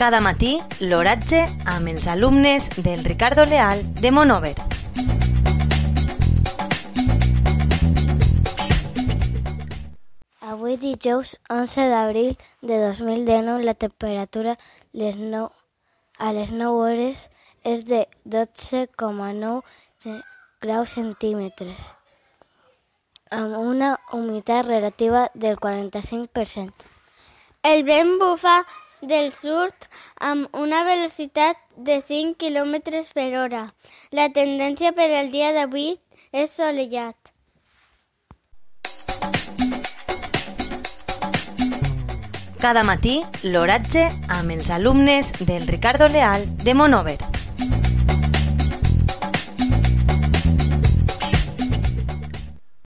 Cada matí, l'oratge amb els alumnes del Ricardo Leal de Monover. Avui dijous 11 d'abril de 2019 la temperatura les 9, a les 9 hores és de 12,9 graus centímetres amb una humitat relativa del 45%. El vent bufa del sud amb una velocitat de 5 km per hora. La tendència per al dia d'avui és solellat. Cada matí, l'oratge amb els alumnes del Ricardo Leal de Monover.